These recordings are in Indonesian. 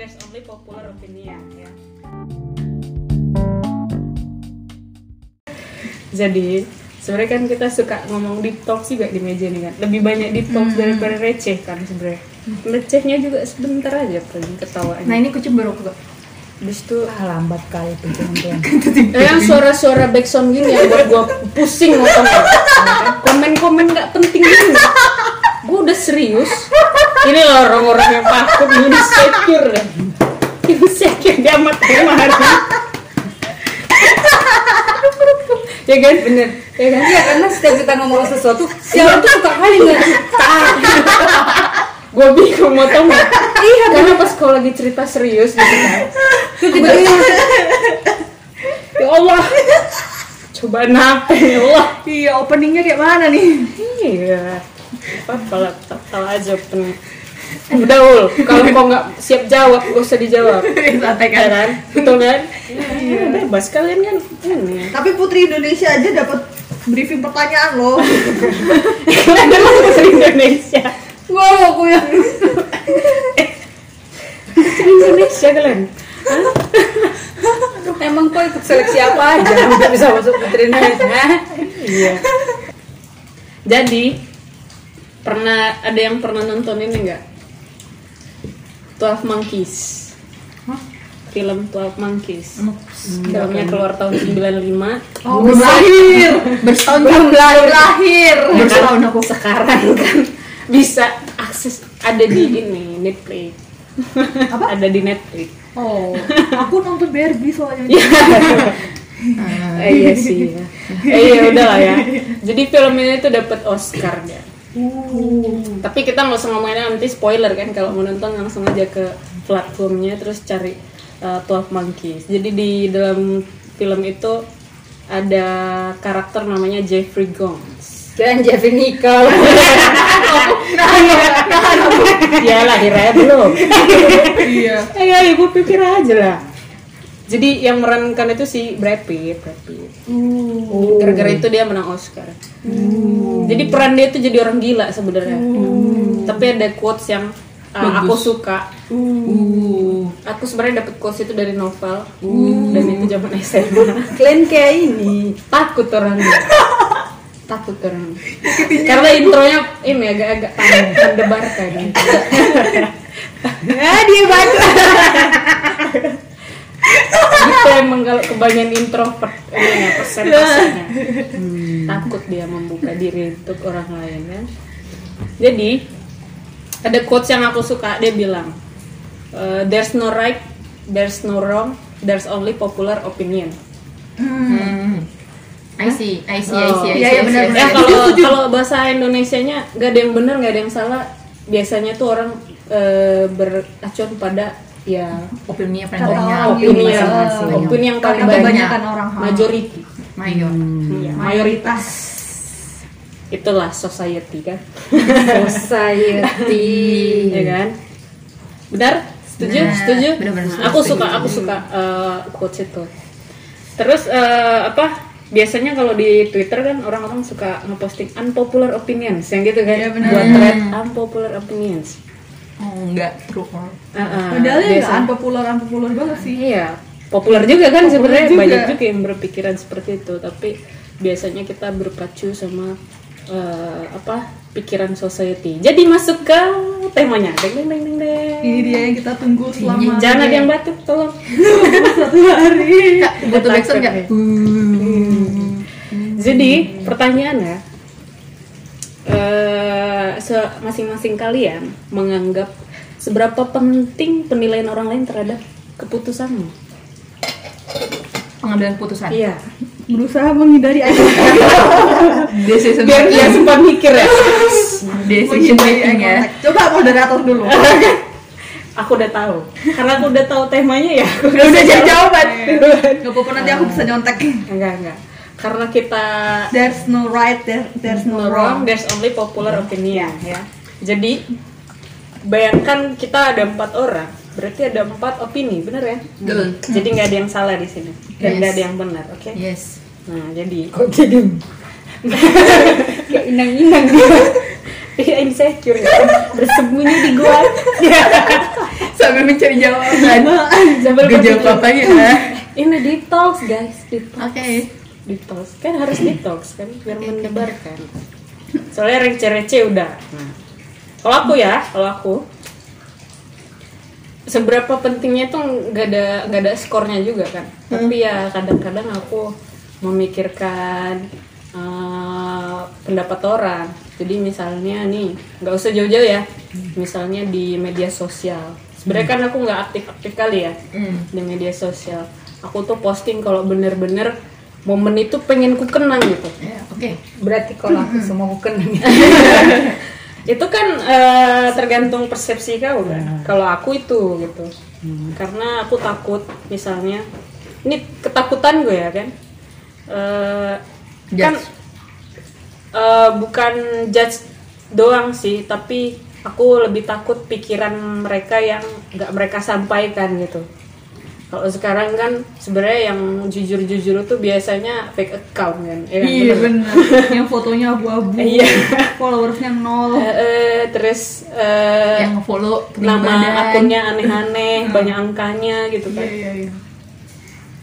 there's only popular opinion ya. Jadi sebenarnya kan kita suka ngomong deep talk juga di meja nih kan. Lebih banyak deep talk daripada receh kan sebenarnya. Recehnya juga sebentar aja paling ketawanya. Nah ini kucing baru kok. Habis itu ah lambat kali pencurian Eh, yang suara-suara backsound gini yang buat gua pusing ngomong komen-komen nggak penting gini gua udah serius ini loh orang-orang yang takut insecure. Ya insecure dia amat kemarin. Ya kan bener. Ya kan? Iya karena setiap kita ngomong sesuatu siapa tuh suka kali nggak? Gue bingung mau tau nggak? Iya karena pas kalau lagi cerita serius gitu kan? Tiba-tiba ya Allah. Coba apa ya Allah. Iya openingnya kayak mana nih? Iya. Apa kalau tahu aja pen. Udah ul, kalau kau nggak siap jawab, gak usah dijawab. Santai Ya kan? Betul kan? Iya. Bebas kalian kan ini. Tapi Putri Indonesia aja dapat briefing pertanyaan loh. Kalian emang putri Indonesia. Wow, aku yang Putri Indonesia kalian. emang kok ikut seleksi apa aja udah bisa masuk putri Indonesia Iya. Jadi pernah ada yang pernah nonton ini enggak? Twelve Monkeys. Film Twelve Monkeys. Filmnya keluar tahun 95 Oh, belum lahir. Bersetahun belum lahir. lahir. bertahun aku sekarang kan bisa akses ada di ini Netflix Apa? ada di Netflix Oh, aku nonton Barbie soalnya. eh, iya sih ya. eh, iya udah lah ya jadi film ini tuh dapat Oscar ya tapi kita nggak usah ngomongin nanti spoiler kan kalau mau nonton langsung aja ke platformnya terus cari uh, 12 Monkeys jadi di dalam film itu ada karakter namanya Jeffrey Gomes dan Jeffrey Nicole ya lahirnya belum Iya. Eh ya, ibu pikir aja lah. Jadi yang merankan itu si Brad Pitt, Brad Pitt. Gara-gara itu dia menang Oscar. Jadi peran dia itu jadi orang gila sebenarnya. Tapi ada quotes yang uh, aku suka. Aku sebenarnya dapet quotes itu dari novel dan itu zaman SMA. kalian kayak ini Takut orangnya. Takut orang. Karena intronya ini agak-agak mendebarkan. ah dia batu gitu emang kalau kebanyakan introvert? Ini ya persentasenya. Takut dia membuka diri untuk orang lain kan? Jadi ada quotes yang aku suka. Dia bilang "Eh, there's no right there's no wrong there's only popular opinion. I see, I see, I see, I see. Iya, iya, I see, benar, I see. ya kalau kalau bahasa Indonesianya nggak ada yang benar nggak ada yang salah. Biasanya tuh orang eh, beracuan pada ya Opini yang paling Kata banyak, opini yang opini yang paling banyak kebanyakan orang majority. Mayor. Iya, mayoritas. Itulah society kan? Society ya kan? Benar? Setuju? Benar. setuju? Nah, setuju, aku suka aku suka uh, quotes itu. Terus uh, apa? Biasanya kalau di Twitter kan orang-orang suka ngeposting unpopular opinions yang gitu kan? Benar. buat thread unpopular opinions Enggak true. Uh-uh, Padahal ya nggak unpopular unpopular banget sih. Iya, populer juga kan Populer sebenarnya juga. banyak juga yang berpikiran seperti itu, tapi biasanya kita berpacu sama eh, apa pikiran society. Jadi masuk ke temanya. Deng deng deng deng deng. Ini dia yang kita tunggu selama Jangan ada yang batuk, tolong. satu hari. Kak, butuh backsound enggak? Jadi pertanyaannya, se- masing-masing kalian menganggap seberapa penting penilaian orang lain terhadap keputusanmu? Pengambilan keputusan. Iya. Berusaha menghindari aja. Decision Biar dia sempat mikir ya. Decision making ya. Coba moderator dulu. aku udah tahu karena aku udah tahu temanya ya aku Udah udah jadi jawab. jawaban. Gak apa-apa nanti aku bisa nyontek. enggak enggak karena kita There's no right, there, there's no no wrong. wrong there's only popular opinion ya jadi bayangkan kita ada empat orang berarti ada empat opini bener ya Betul. jadi nggak ada yang salah di sini dan Yes. nggak ada yang benar oke Yes. nah jadi kok jadi kayak inang-inang dia dia insecure ya bersembunyi di gua Sambil mencari jawaban. Sambil Gak jawab berpikir. apa ya. Ini detox guys, detox. Oke. Detox kan harus detox kan biar mendebarkan. Soalnya receh-receh udah. Nah, kalau aku ya, kalau aku seberapa pentingnya tuh nggak ada nggak ada skornya juga kan. Tapi ya kadang-kadang aku memikirkan eh, pendapat orang. Jadi misalnya nih nggak usah jauh-jauh ya. Misalnya di media sosial. Sebenarnya kan aku nggak aktif-aktif kali ya di media sosial. Aku tuh posting kalau bener-bener momen itu pengen ku kenang gitu. Ya, oke. Berarti kalau aku semua bukan itu kan eh, tergantung persepsi kau kan. Kalau aku itu gitu. Karena aku takut misalnya ini ketakutan gue ya kan? Eh, kan eh, bukan judge doang sih tapi aku lebih takut pikiran mereka yang nggak mereka sampaikan gitu kalau sekarang kan sebenarnya yang jujur-jujur itu biasanya fake account kan ya kan? Iya Bener. bener. Yang fotonya abu-abu. Iya. Followersnya nol. Eh, eh, terus eh, Yang follow nama akunnya aneh-aneh, banyak angkanya gitu kan. Iya iya iya.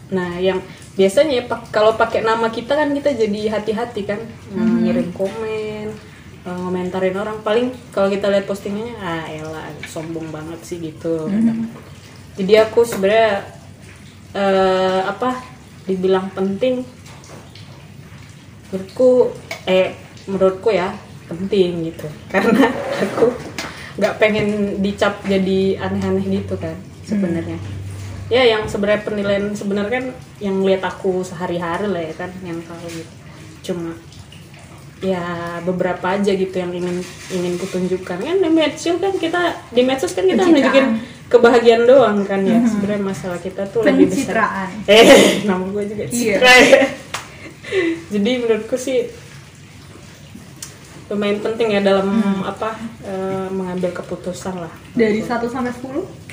Nah, yang biasanya ya, pak- kalau pakai nama kita kan kita jadi hati-hati kan, Nah, ngirim komen, ngomentarin orang. Paling kalau kita lihat postingannya, ah elah sombong banget sih gitu. Jadi aku sebenarnya eh, apa dibilang penting, menurutku eh menurutku ya penting gitu, karena aku nggak pengen dicap jadi aneh-aneh gitu kan sebenarnya. Ya yang sebenarnya penilaian sebenarnya kan yang lihat aku sehari-hari lah ya kan yang tahu gitu. Cuma ya beberapa aja gitu yang ingin ingin kutunjukkan. Kan di medsos kan kita di medsos kan kita nunjukin kebahagiaan doang kan ya. Sebenarnya masalah kita tuh lebih besar. Eh nama gue juga Iya. citra. Ya jadi menurutku sih lumayan penting ya dalam apa eh, mengambil keputusan lah. Dari 1 sampai 10?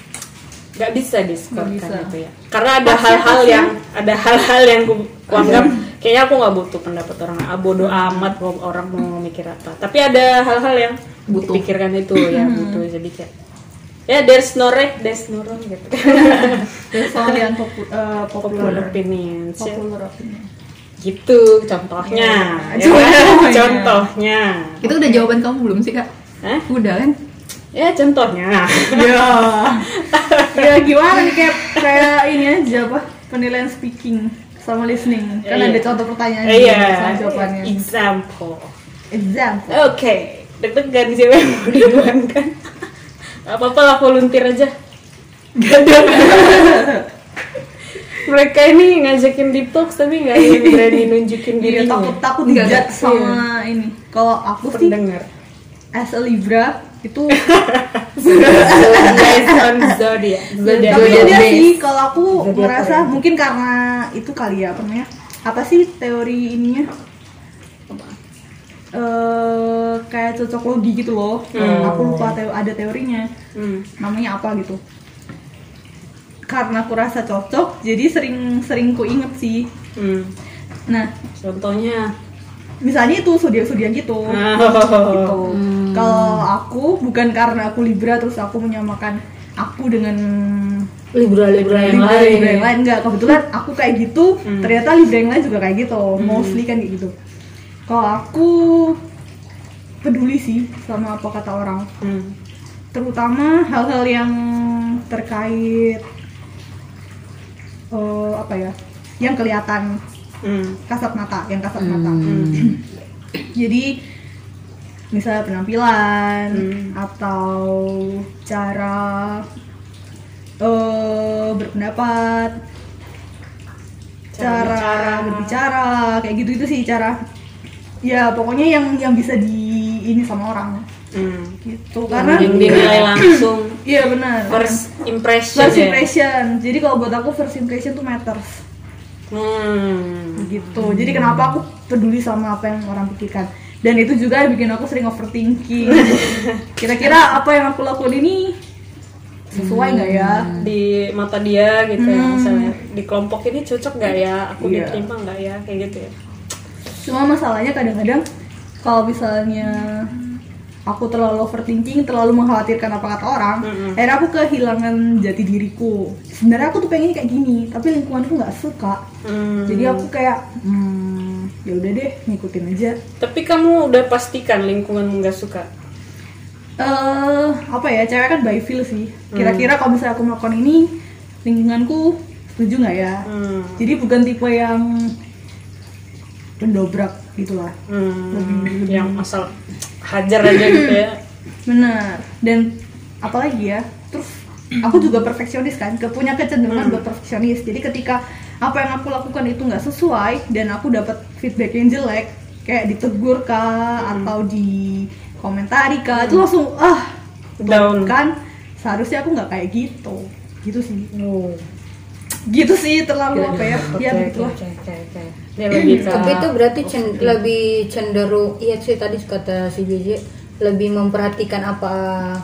nggak bisa diskorkan itu ya. Karena ada hal-hal ya. yang ada hal-hal yang ku, kuanggap kayaknya aku nggak butuh pendapat orang. Ah bodoh amat mau orang mau mikir apa. Tapi ada hal-hal yang Butuh. dipikirkan itu ya butuh. Jadi kayak ya there's no right there's no wrong gitu soal yang popu- eh, popular popular opinions ya. popular opinion. gitu contohnya ya Contohnya. kan? contohnya Itu udah jawaban kamu belum sih kak? Hah? Udah kan? ya contohnya Ya. ya gimana nih kayak kayak ini aja apa? Penilaian speaking sama listening. Kan Iya. ada contoh pertanyaan iya sama jawabannya. example Example. Oke, deg-degan sih yang mau duluan kan. Gak apa-apa lah volunteer aja. Gak ada. Mereka ini ngajakin deep talks tapi nggak ada yang berani nunjukin Iya, dirinya. takut takut Enggak, dijat sama ini. Kalau aku sih pendengar. as a Libra itu Guys on zodiac. Zodiac. tapi dia based. sih kalau aku Zodiac ngerasa mungkin karena itu kali ya apa namanya apa sih teori ininya eh kayak cocok logi gitu loh. Aku lupa teo- ada teorinya. Hmm. namanya apa gitu. Karena aku rasa cocok jadi sering sering ku inget sih. Hmm. nah Contohnya. misalnya itu zodiak gitu. Oh. gitu. Kalau aku bukan karena aku Libra terus aku menyamakan aku dengan Libra-libra yang Libra, lain. Libra yang lain. Enggak kebetulan aku kayak gitu. Ternyata Libra yang lain juga kayak gitu. Mostly kan kayak gitu kalau aku peduli sih sama apa kata orang Hmm. terutama hal-hal yang terkait eh, apa ya yang kelihatan Hmm. kasat mata yang kasat mata Hmm. jadi misalnya penampilan Hmm. atau cara eh berpendapat Cara cara, bicara. berbicara kayak gitu itu sih cara ya pokoknya yang yang bisa di ini sama orang. Hmm. gitu karena yang dinilai langsung. Iya benar. First impression first ya. impression. Jadi kalau buat aku first impression tuh matters. Hmm. gitu. Jadi kenapa aku peduli sama apa yang orang pikirkan? Dan itu juga bikin aku sering overthinking. Kira-kira apa yang aku lakukan ini sesuai nggak ya? Di mata dia gitu ya. Hmm. misalnya di kelompok ini cocok nggak ya? Aku Iya. diterima nggak ya? Kayak gitu ya cuma masalahnya kadang-kadang kalau misalnya aku terlalu overthinking, terlalu mengkhawatirkan apa kata orang, akhirnya aku kehilangan jati diriku. Sebenarnya aku tuh pengen kayak gini, tapi lingkunganku nggak suka. Hmm. Jadi aku kayak, hmm, ya udah deh, ngikutin aja. Tapi kamu udah pastikan lingkungan nggak suka. eh apa ya, cewek kan by feel sih. Kira-kira kalau misalnya aku melakukan ini, lingkunganku setuju nggak ya? Hmm. Jadi bukan tipe yang mendobrak gitulah. Hmm. Yang asal hajar aja gitu ya. Benar. Dan apalagi ya, terus aku juga perfeksionis kan, ke- punya kecenderungan buat perfeksionis. Jadi ketika apa yang aku lakukan itu nggak sesuai dan aku dapat feedback yang jelek, kayak ditegur kah atau di komentari kah, itu langsung ah Down. kan. Seharusnya aku nggak kayak gitu, gitu sih. Oh. Gitu sih terlalu apa ya? Ya begitulah. Ke Tapi itu berarti cen- lebih cenderung iya sih tadi kata si JJ lebih memperhatikan apa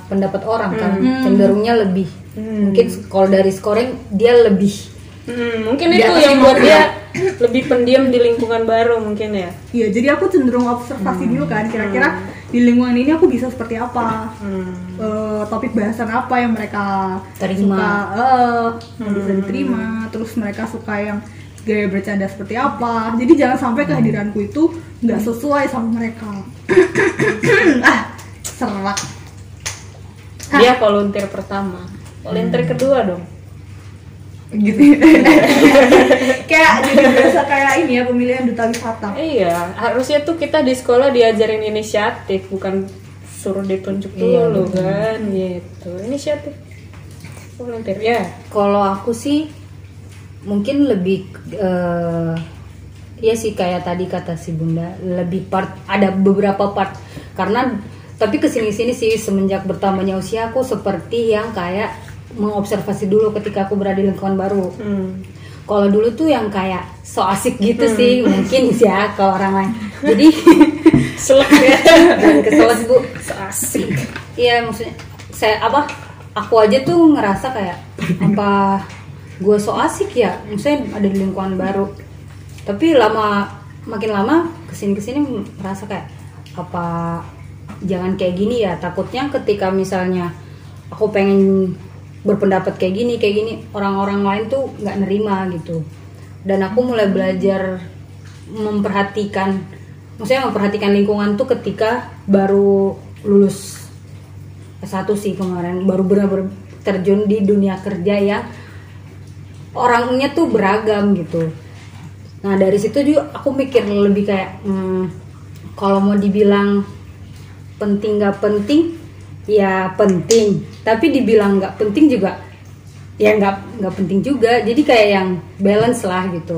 pendapat orang kan. Cenderungnya lebih. Mungkin kalau dari scoring dia lebih. Hmm, mungkin Di itu yang buat dia lebih pendiam di lingkungan baru mungkin ya. Iya, jadi aku cenderung observasi dulu kan, kira-kira di lingkungan ini aku bisa seperti apa. Hmm. eh, topik bahasan apa yang mereka Terima. suka eh, yang bisa diterima terus mereka suka yang gaya bercanda seperti apa jadi jangan sampai kehadiranku itu nggak sesuai sama mereka ah serak Dia volunteer pertama. Volunteer kedua dong. gitu kayak jadi berasa kayak ini ya pemilihan duta wisata Iya, harusnya tuh kita di sekolah diajarin inisiatif, bukan suruh ditunjuk dulu kan gitu. Inisiatif. Volunteer ya. kalau aku sih mungkin lebih eh ya sih kayak tadi kata si bunda lebih part ada beberapa part karena tapi ke sini sini sih semenjak bertambahnya usia aku seperti yang kayak mengobservasi dulu ketika aku berada di lingkungan baru Hmm. kalau dulu tuh yang kayak so asik gitu sih mungkin sih ya kalau orang lain jadi Selek ya. dan keselas bu So asik. Iya maksudnya saya apa aku aja tuh ngerasa kayak apa gue so asik ya. Maksudnya ada di lingkungan baru. Tapi lama makin lama ke sini ke sini merasa kayak apa jangan kayak gini ya. Takutnya ketika misalnya aku pengen berpendapat kayak gini kayak gini orang-orang lain tuh nggak nerima gitu. Dan aku mulai belajar memperhatikan maksudnya memperhatikan lingkungan tuh ketika baru lulus S1 sih kemarin. Baru benar-benar terjun di dunia kerja yang orangnya tuh beragam gitu. Nah dari situ juga aku mikir lebih kayak hmm, kalau mau dibilang penting nggak penting ya penting, tapi dibilang nggak penting juga ya nggak nggak penting juga. Jadi kayak yang balance lah gitu.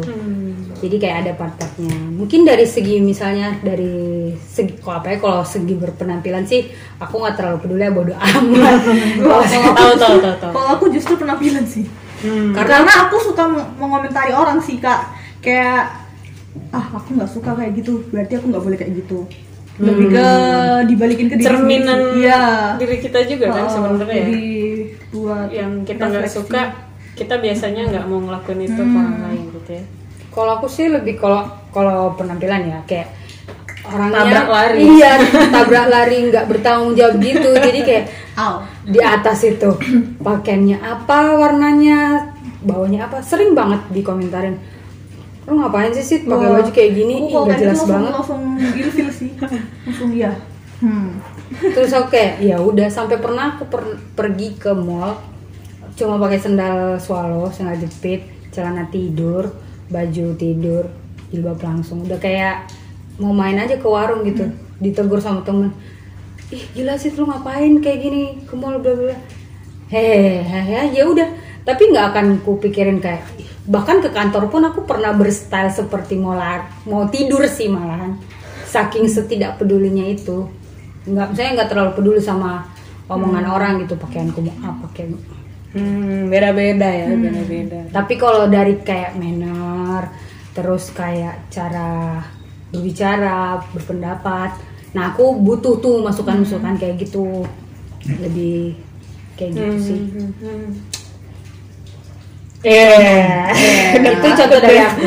Jadi kayak ada part-partnya. Mungkin dari segi misalnya dari segi kalau apa ya kalau segi berpenampilan sih aku nggak terlalu peduli ya bodo amat. Kalau- Tahu tahu tahu tahu. kalau aku justru penampilan sih Hmm. karena aku suka meng- mengomentari orang sih kak kayak ah aku nggak suka kayak gitu berarti aku nggak boleh kayak gitu lebih ke dibalikin ke diri Cerminan sendiri. iya diri kita juga kan Oh, sebenarnya ya. jadi buat Yang kita nggak suka, kita biasanya nggak mau ngelakuin itu ke orang lain gitu ya. Kalau aku sih lebih kalau kalau penampilan ya kayak orangnya Tabrak lari. Iya, tabrak lari nggak bertanggung jawab gitu. Jadi kayak Au. Di atas itu pakaiannya apa warnanya, bawahnya apa, sering banget dikomentarin. Lu ngapain sih sih pakai baju kayak gini? kalau nggak gitu jelas langsung, banget. langsung ilfil sih langsung iya hmm. Terus aku kayak ya udah sampai pernah aku per- pergi ke mall cuma pakai sendal swallow, sendal jepit, celana tidur, baju tidur, jilbab langsung. Udah kayak mau main aja ke warung gitu. Ditegur sama temen. Ih gila sih lu ngapain kayak gini ke mall bla bla. bla." Hehehe ya udah. Tapi nggak akan ku pikirin kayak "Ih, bahkan ke kantor pun aku pernah berstyle seperti mau lar- mau tidur sih malahan. Saking setidak pedulinya itu nggak saya nggak terlalu peduli sama omongan orang gitu pakaianku mau apa kayak Hmm, beda-beda ya, beda-beda. tapi kalau dari kayak manner terus kayak cara berbicara berpendapat nah aku butuh tuh masukan-masukan kayak gitu lebih kayak gitu sih Iya. itu contoh dari aku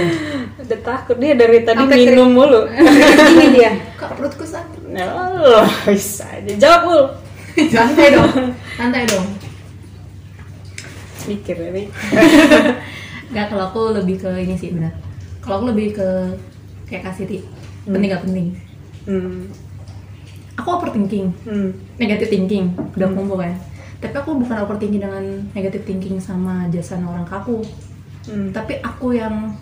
Udah takut dia dari tadi Sampai minum mulu. ini dia Kak perutku sakit. Allah bisa aja jawab ul. Santai dong. Santai dong. Mikir ya. Enggak kalau aku lebih ke ini sih benar. Kalau aku lebih ke kayak kasih ti penting gak penting. Hmm. Aku overthinking, Hmm. negative thinking, udah kumpul kan. Tapi aku bukan overthinking dengan negative thinking sama jasa orang ke aku. Hmm. Tapi aku yang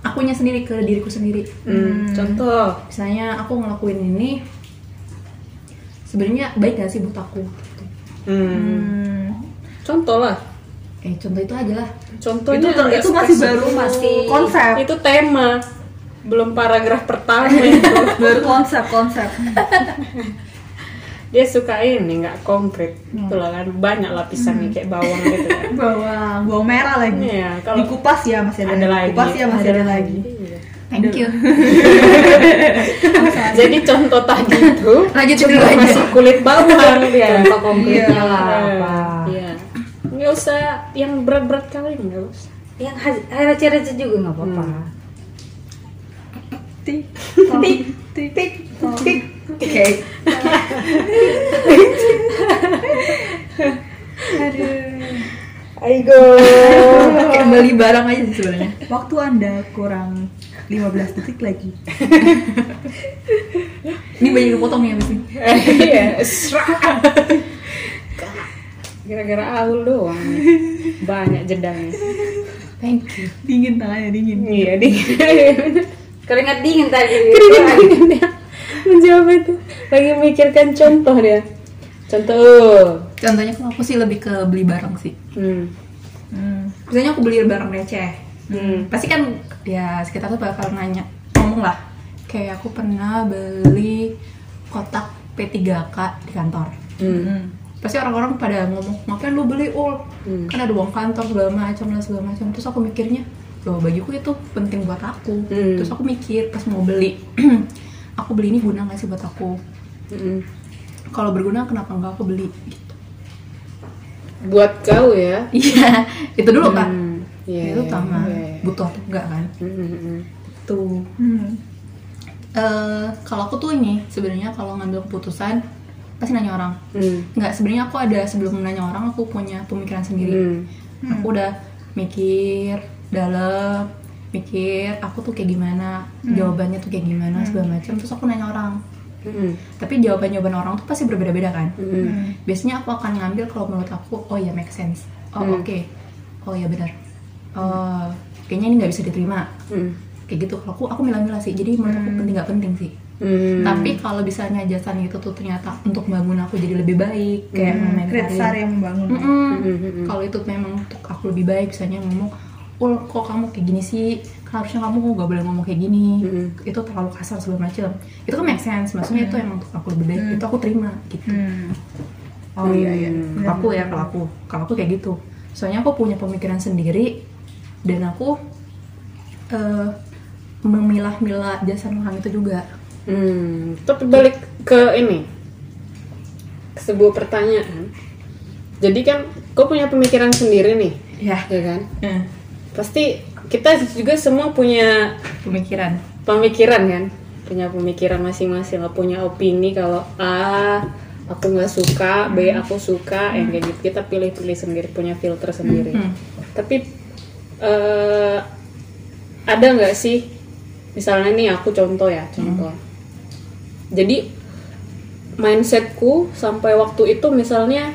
akunya sendiri ke diriku sendiri. Hmm. Contoh. Misalnya aku ngelakuin ini sebenarnya baik gak sih buat aku? Gitu. Hmm. Hmm. Contoh lah. Eh contoh itu aja lah. Contohnya itu itu masih baru masih konsep Itu tema. Belum paragraf pertama itu. baru konsep konsep Dia suka ini nggak konkret. Itu lah kan banyak lapisannya kayak bawang gitu kan. bawang bawang merah lagi Iya, kalau dikupas ya masih ada, ada lagi. dikupas ya masih ada, lagi Iya. Thank you. Jadi contoh tadi itu Lanjut cuma dulu aja. masih kulit bawang dia. contoh konkretnya Iya. lah apa Iya. Nggak usah yang berat-berat kali nggak usah. yang receh-receh juga nggak apa-apa tik tik tik tik tik Oke. aduh Aigo. Kayak beli barang aja sih sebenarnya. waktu anda kurang 15 detik lagi Ini banyak dipotong ya ini. Iya. serak. Gara-gara Aul doang. Banyak jedanya. Thank you. dingin tangannya dingin Iya, di keringat dingin tadi keringat dingin dia menjawab itu. Lagi mikirkan contoh dia. Contoh. Contohnya kalau aku sih lebih ke beli barang sih. Hmm. hmm. Misalnya aku beli barang receh. Hmm. Pasti kan ya sekitar tuh bakal nanya, ngomong lah. Kayak aku pernah beli kotak P3K di kantor. Hmm. Hmm. Pasti orang-orang pada ngomong, ngapain lu beli ul? Hmm. Kan ada uang kantor segala macam lah segala macam. Terus aku mikirnya, loh bagiku itu penting buat aku. Hmm. Terus aku mikir pas mau beli, aku beli ini guna gak sih buat aku? Hmm. Kalau berguna kenapa nggak aku beli? Gitu. Buat kau ya. Iya, itu dulu kan. Hmm. Iya. itu iya, utama iya, iya. butuh atau enggak kan Hmm, tuh Hmm. Eh, kalau aku tuh ini sebenarnya kalau ngambil keputusan pasti nanya orang Hmm. nggak sebenarnya aku ada sebelum nanya orang aku punya pemikiran sendiri Hmm. aku udah mikir dalam mikir aku tuh kayak gimana? Jawabannya tuh kayak gimana? Segala macam. Terus aku nanya orang. Hmm. tapi jawaban jawaban orang tuh pasti berbeda-beda kan? Hmm. biasanya aku akan ngambil kalau menurut aku oh ya make sense. Oh Hmm. oke. Oh ya benar. Oh kayaknya ini nggak bisa diterima. Hmm. kayak gitu. Kalau aku aku milah-milah sih. Jadi menurut aku penting nggak penting sih. Hmm. tapi kalau misalnya jasan itu tuh ternyata untuk bangun aku jadi lebih baik kayak Hmm. Kritsar yang membangun Mm-mm. Hmm, hmm, hmm. kalau itu memang untuk aku lebih baik misalnya ngomong ul kok kamu kayak gini sih? Harusnya kamu gak boleh ngomong kayak gini? Mm-mm. itu terlalu kasar segala macam itu kan make sense. Maksudnya itu emang untuk aku lebih baik. Itu aku terima gitu. Hmm. oh iya iya. Hmm. Benar. aku ya kalau aku kalau aku kayak gitu. Soalnya aku punya pemikiran sendiri dan aku eh, memilah-milah jasa orang itu juga. Hmm, tapi balik ke ini. Ke sebuah pertanyaan. Jadi kan kau punya pemikiran sendiri nih, ya ya kan? eh, Pasti kita juga semua punya pemikiran. pemikiran kan, punya pemikiran masing-masing, lah, punya opini kalau A aku nggak suka, B aku suka, yang kayak gitu. Kita pilih-pilih sendiri, punya filter sendiri. Hmm. Tapi eh, ada nggak sih, misalnya nih aku contoh ya, contoh. Jadi mindsetku sampai waktu itu misalnya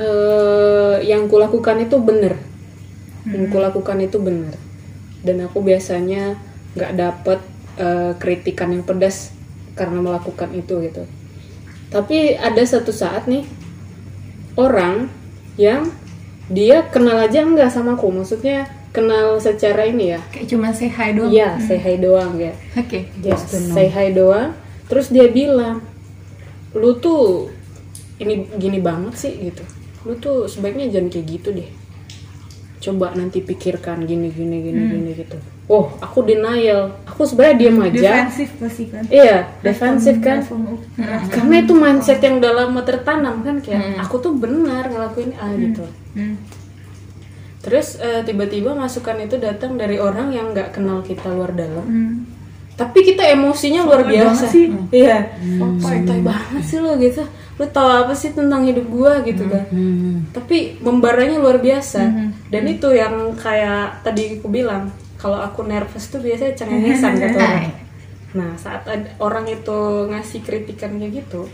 eh, yang kulakukan itu bener, yang kulakukan itu bener, dan aku biasanya nggak dapet eh, kritikan yang pedas karena melakukan itu gitu. Tapi ada satu saat nih orang yang dia kenal aja enggak sama aku, maksudnya kenal secara ini ya, kayak cuma say hi doang iya say hi doang ya. oke Ya, say hi doang. Terus dia bilang, lu tuh ini gini banget sih gitu. Lu tuh sebaiknya jangan kayak gitu deh. Coba nanti pikirkan gini gini gini gini gitu. Oh, aku denial. Aku sebenarnya diam aja. defensif pasti kan Iya, defensif kan. Respon- Karena itu mindset yang udah lama tertanam kan kayak aku tuh benar ngelakuin A gitu. Hmm. Terus eh, tiba-tiba masukan itu datang dari orang yang nggak kenal kita luar dalam. Hmm. tapi kita emosinya luar Sotoy biasa sih. iya Sotoy. sotoy banget sih lo gitu lo tau apa sih tentang hidup gua? Gitu kan. Hmm. tapi membaranya luar biasa. Dan itu yang kayak tadi aku bilang kalau aku nervous tuh biasanya cengengesan gitu. Nah saat ada orang itu ngasih kritikan kayak gitu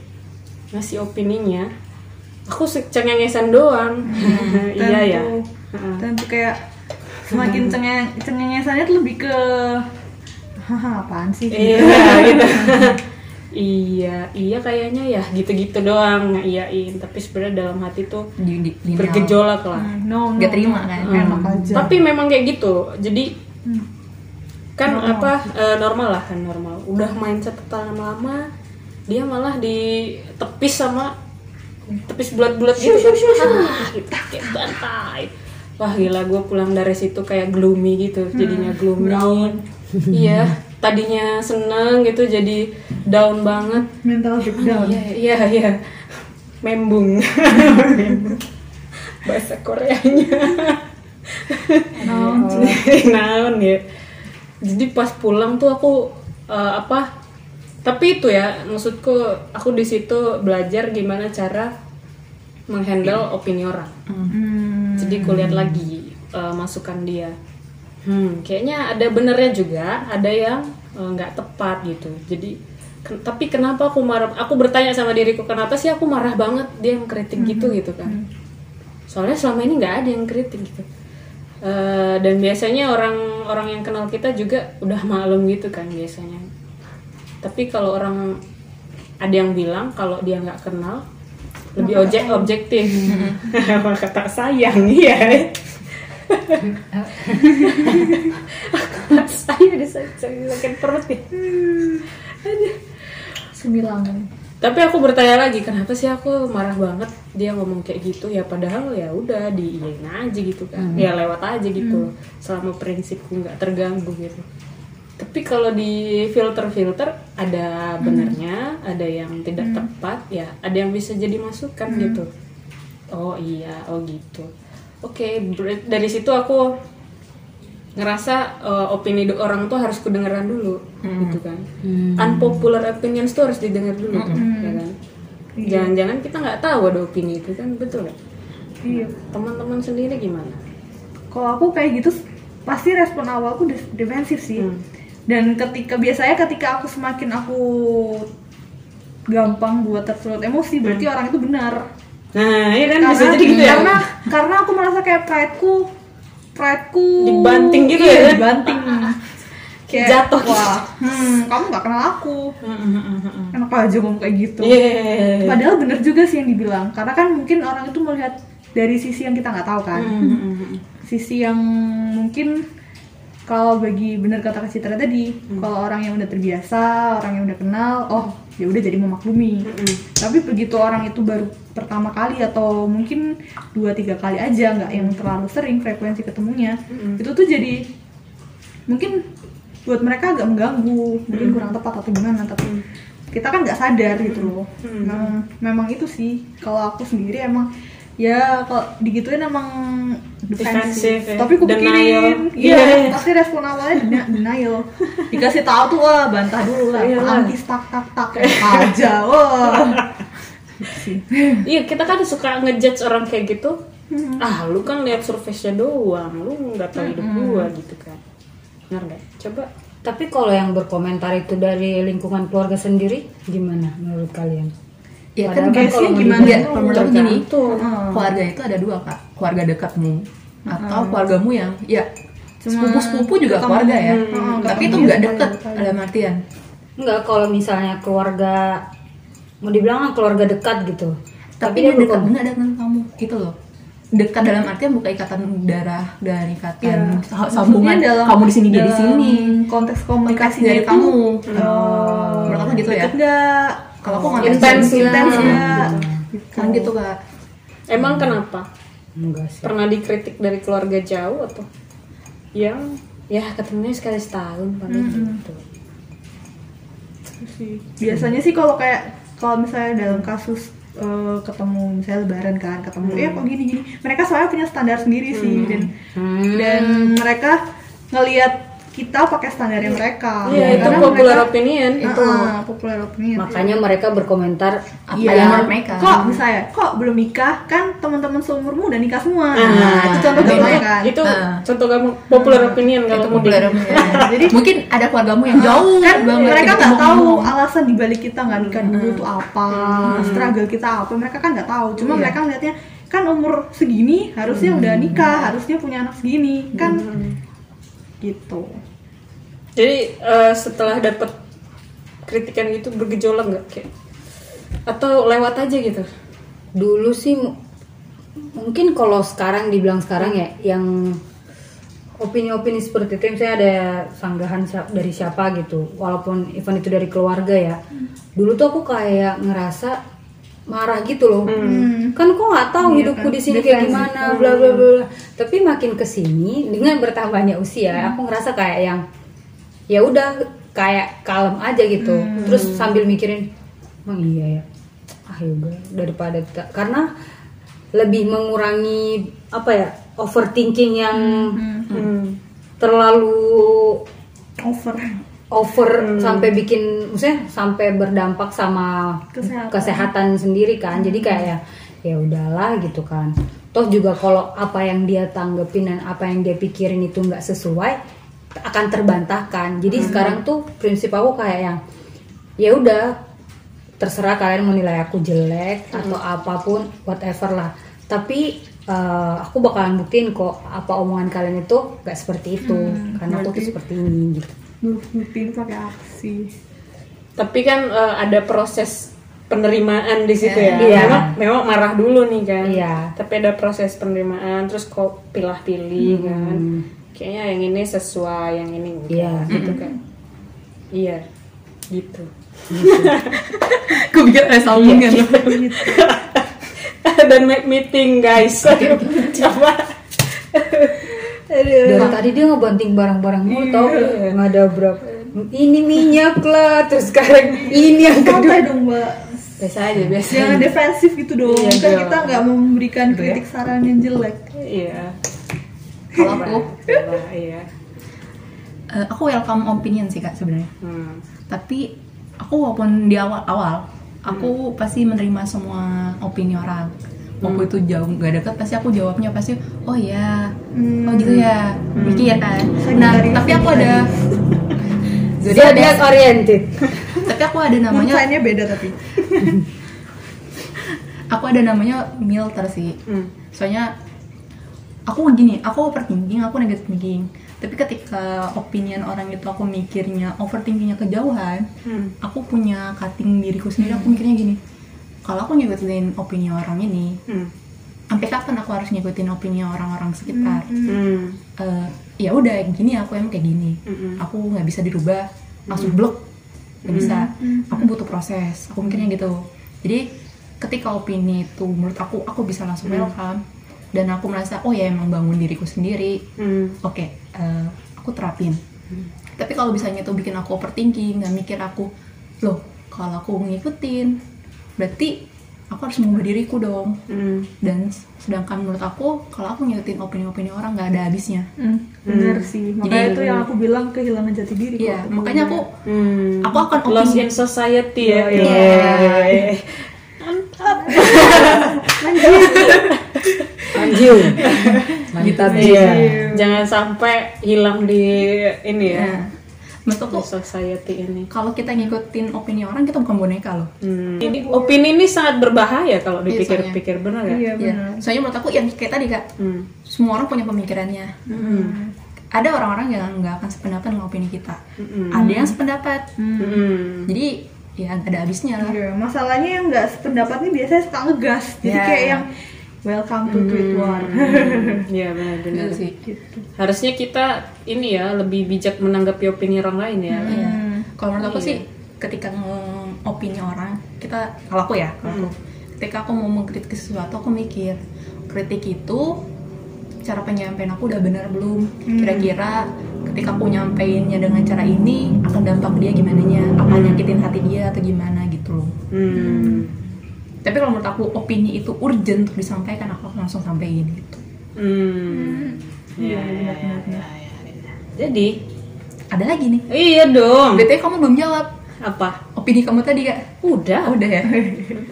ngasih opininya aku cengengesan doang. Iya ya. Tentu. kayak semakin cengeng cengengesannya tuh lebih ke haha apaan sih? Iya gitu iya iya kayaknya ya gitu-gitu doang ngaiyain tapi sebenarnya dalam hati tuh di, di, bergejolak lah Hmm, no, no, Nggak terima kan? enak aja tapi memang kayak gitu jadi Hmm. kan apa eh, normal lah kan normal udah main catatan lama dia malah ditepis sama tepis bulat-bulat gitu ah, gitu kayak bantai wah gila gue pulang dari situ kayak gloomy gitu jadinya gloomy iya tadinya seneng gitu jadi down banget. Mental breakdown. iya iya iya. Membung. Membung. bahasa Koreanya. Naon ya. Jadi pas pulang tuh aku eh, apa tapi itu ya maksudku aku di situ belajar gimana cara menghandle opini orang. Hmm. jadi kulihat lagi eh, masukan dia hmm kayaknya ada benernya juga ada yang eh, nggak tepat gitu. Jadi ken- tapi kenapa aku marah? Aku bertanya sama diriku kenapa sih aku marah banget? Dia yang kritik gitu gitu kan. soalnya selama ini nggak ada yang kritik gitu. Eh, dan biasanya orang-orang yang kenal kita juga udah maklum gitu kan biasanya. Tapi kalau orang ada yang bilang kalau dia nggak kenal lebih objek objektif maka tak sayang? Iya saya disakit perut ya. Semilangan. tapi aku bertanya lagi kenapa sih aku marah banget dia ngomong kayak gitu? Ya padahal ya udah diiyain aja gitu kan. Ya lewat aja gitu selama prinsipku nggak terganggu gitu. Tapi kalau di filter filter ada benernya ada yang tidak tepat ya ada yang bisa jadi masukan gitu. Oh iya oh gitu oke ber- dari situ aku ngerasa eh, opini orang tuh harus kudengeran dulu gitu kan. Unpopular opinions tuh harus didengar dulu tuh, ya kan. Jangan-jangan kita nggak tahu ada opini itu kan betul iya. Teman-teman sendiri gimana? Kalau aku kayak gitu pasti respon awalku def- defensif sih. Hmm. dan ketika biasanya ketika aku semakin aku gampang buat tersulut emosi berarti orang itu benar nah iya kan karena bisa jadi gitu ya? karena karena aku merasa kayak prideku prideku Dibanting gitu iya, ya? dibanting. Kayak Jatuh. wah hmm, kamu nggak kenal aku. Enak aja ngomong kayak gitu. Iya. padahal bener juga sih yang dibilang. Karena kan mungkin orang itu melihat dari sisi yang kita nggak tahu kan. Hmm, sisi yang mungkin kalau bagi bener kata Kak Citra tadi kalau orang yang udah terbiasa orang yang udah kenal oh ya udah jadi memaklumi. Tapi begitu orang itu baru pertama kali atau mungkin dua tiga kali aja nggak yang terlalu sering frekuensi ketemunya itu tuh jadi mungkin buat mereka agak mengganggu mungkin kurang tepat atau gimana tapi kita kan nggak sadar gitu loh. Memang, memang itu sih. Kalau aku sendiri emang ya kalau digituin emang Defensif ya. tapi aku Denial. pikirin Iya. iya pasti respon awalnya deni- denial dikasih tahu tuh wah bantah dulu lah Iya lah. anti tak tak tak aja wah iya kita kan suka ngejudge orang kayak gitu ah lu kan lihat surface-nya doang lu nggak tahu hidup gua gitu kan benar nggak coba Tapi kalau yang berkomentar itu dari lingkungan keluarga sendiri, gimana menurut kalian? Ya Padahal kan kan guys, kalau mau gimana? Ya, aku gini, tergantung. keluarga itu ada dua kak, keluarga dekatmu atau keluargamu yang ya sepupu-sepupu juga ketemu. keluarga ya, Hmm, tapi itu nggak sekali. dalam artian. Enggak, kalau misalnya keluarga mau dibilang kan keluarga dekat gitu. Tapi dia dekat nggak dengan kamu, gitu loh. Dekat dalam artian bukan ikatan darah dan ikatan sa- sambungan dalam- kamu di sini dia di sini. konteks komunikasi dari itu, kamu. oh, Menurut aku gitu ya. deket nggak Kalau aku nggak Intens, intens Hmm. nggak Kan gitu kak. emang kenapa? Enggak sih. pernah dikritik dari keluarga jauh atau? Yang ya ketemunya sekali setahun paling gitu. Sih. biasanya sih kalau kayak kalau misalnya dalam kasus eh, ketemu misalnya lebaran kan ketemu ya kok gini gini mereka soalnya punya standar sendiri sih dan Hmm. dan mereka ngelihat kita pakai standarnya mereka. Iya, itu Karena popular mereka- opinion. itu. popular opinion. Makanya mereka berkomentar apa Iya. yang menurut mereka. Kok misalnya kok belum nikah? Kan teman-teman seumurmu udah nikah semua. Ah, nah, itu contoh itu, gampang kan. Itu Ah. contoh kamu popular opinion kalau itu di- opinion. jadi mungkin ada keluargamu yang jauh kan banget mereka gitu. nggak tahu alasan dibalik kita nggak nikah dulu tuh apa struggle kita apa. Mereka kan nggak tahu. Cuma Iya. mereka ngeliatnya kan umur segini harusnya udah nikah harusnya punya anak segini. Kan gitu Jadi eh, setelah dapat kritikan gitu bergejolak nggak kayak atau lewat aja gitu? dulu sih mu- mungkin kalau sekarang dibilang sekarang ya yang opini-opini seperti itu misalnya ada sanggahan dari siapa gitu walaupun event itu dari keluarga ya. Dulu tuh aku kayak ngerasa marah gitu loh. Kan kok nggak tahu hidupku di sini kayak gimana bla bla bla bla. tapi makin ke sini dengan bertambahnya usia aku ngerasa kayak yang ya udah kayak kalem aja gitu. Terus sambil mikirin emang iya ya? Ah ya udah daripada karena lebih mengurangi apa ya overthinking yang Hmm. terlalu over. over sampai bikin maksudnya sampai berdampak sama Kesehatan. kesehatan, sendiri kan. Jadi kayak ya ya udahlah gitu kan. Toh juga kalau apa yang dia tanggepin dan apa yang dia pikirin itu nggak sesuai akan terbantahkan jadi sekarang tuh prinsip aku kayak yang ya udah terserah kalian mau nilai aku jelek atau apa pun whatever lah tapi eh, aku bakalan buktiin kok apa omongan kalian itu nggak seperti itu karena aku tuh seperti ini gitu buktiin pakai apa sih Tapi kan eh, ada proses penerimaan di situ ya. Iya. Memang, memang marah dulu nih kan. Iya. Tapi ada proses penerimaan, terus kok pilah-pilih kan. Kayaknya yang ini sesuai, yang ini enggak. Iya. Gitu kan. Iya. Gitu. Gue pikir ada sambungan Dan make meeting guys. Aduh, Coba. Aduh. dari tadi dia ngebanting barang-barang mulu tau Iya. nggak ada berapa ini minyak lah terus sekarang ini yang kedua dong mbak Biasa aja, biasa. jangan defensif gitu dong Iya kan dong. kita nggak mau memberikan kritik saran yang jelek Iya. Kalau aku Coba, iya. eh, aku welcome opinion sih kak sebenarnya. Hmm. tapi aku walaupun di awal-awal aku pasti menerima semua opini orang. Walaupun itu jauh nggak dekat pasti aku jawabnya pasti oh ya oh gitu ya. Mikir kan? Nah Sagitarius tapi aku ada zodiac oriented. Tapi aku ada namanya Nuansanya beda tapi. Aku ada namanya milter sih. Hmm. soalnya aku gini aku overthinking aku negative thinking. Tapi ketika opinion orang itu aku mikirnya overthinkingnya kejauhan Hmm. aku punya cutting diriku sendiri. Aku mikirnya gini kalau aku ngikutin opini orang ini Hmm. sampai kapan aku harus ngikutin opini orang-orang sekitar? Hmm. Eh, ya udah gini aku emang kayak gini. Mm-mm. aku nggak bisa dirubah langsung blok nggak bisa. Aku butuh proses aku mikirnya gitu. Jadi ketika opini itu menurut aku aku bisa langsung welcome dan aku merasa oh ya emang bangun diriku sendiri Hmm. oke eh, aku terapin tapi kalau misalnya itu bikin aku overthinking nggak mikir aku loh kalau aku ngikutin berarti aku harus mengubah diriku dong Hmm. dan sedangkan menurut aku kalau aku ngikutin opini-opini orang nggak ada habisnya bener sih makanya Jadi- itu yang aku bilang kehilangan jati diri iya kok. makanya aku Hmm. aku akan Lost in society ya. Iya. Iya. Manju mantap Iya. dia Jangan sampai hilang di ini ya. Menurut aku Di society ini. kalau kita ngikutin opini orang kita bukan boneka loh Hmm. Ini opini ini sangat berbahaya kalau Iya, dipikir-pikir benar ya. iya Iya. benar soalnya menurut aku yang kayak tadi kak Hmm. semua orang punya pemikirannya Hmm. ada orang-orang yang nggak akan sependapat dengan opini kita Hmm. ada yang sependapat Hmm. jadi ya nggak ada habisnya lah Iya, masalahnya yang nggak sependapat nih biasanya suka ngegas jadi Ya. kayak yang welcome to tweet war Iya benar-benar. Gitu sih gitu Harusnya kita ini ya lebih bijak menanggapi opini orang lain ya. Iya. Kalau menurut aku sih ketika opini orang, kita kalau aku ya, kalau aku, ketika aku mau mengkritik sesuatu, aku mikir kritik itu cara penyampaian aku udah benar belum? Kira-kira ketika aku nyampeinnya dengan cara ini akan dampak dia gimana nya? Apa nyakitin hati dia atau gimana gitu loh. Hmm. Tapi kalau menurut aku opini itu urgent untuk disampaikan, aku langsung sampaikan gitu. Hmm. Iya, iya, iya, iya. Jadi ada lagi nih Iya dong. BTW kamu belum jawab Apa? opini kamu tadi kak Udah. udah ya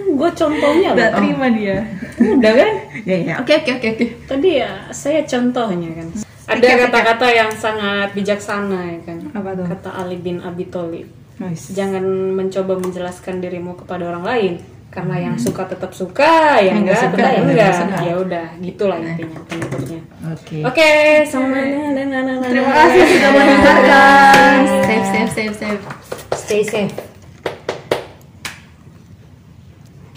Gue contohnya Udah loh. terima dia. Udah kan? ya ya oke oke oke oke Tadi ya saya contohnya kan. Ada kata-kata yang sangat bijaksana ya kan. Apa tuh? Kata Ali bin Abi Thalib. nice Jangan mencoba menjelaskan dirimu kepada orang lain karena yang suka tetap suka, yang Yang nggak enggak suka, tetap ya enggak. Ya udah, gitulah intinya penutupnya. oke Oke, sama Terima kasih sudah mendengarkan. save save save save Stay safe.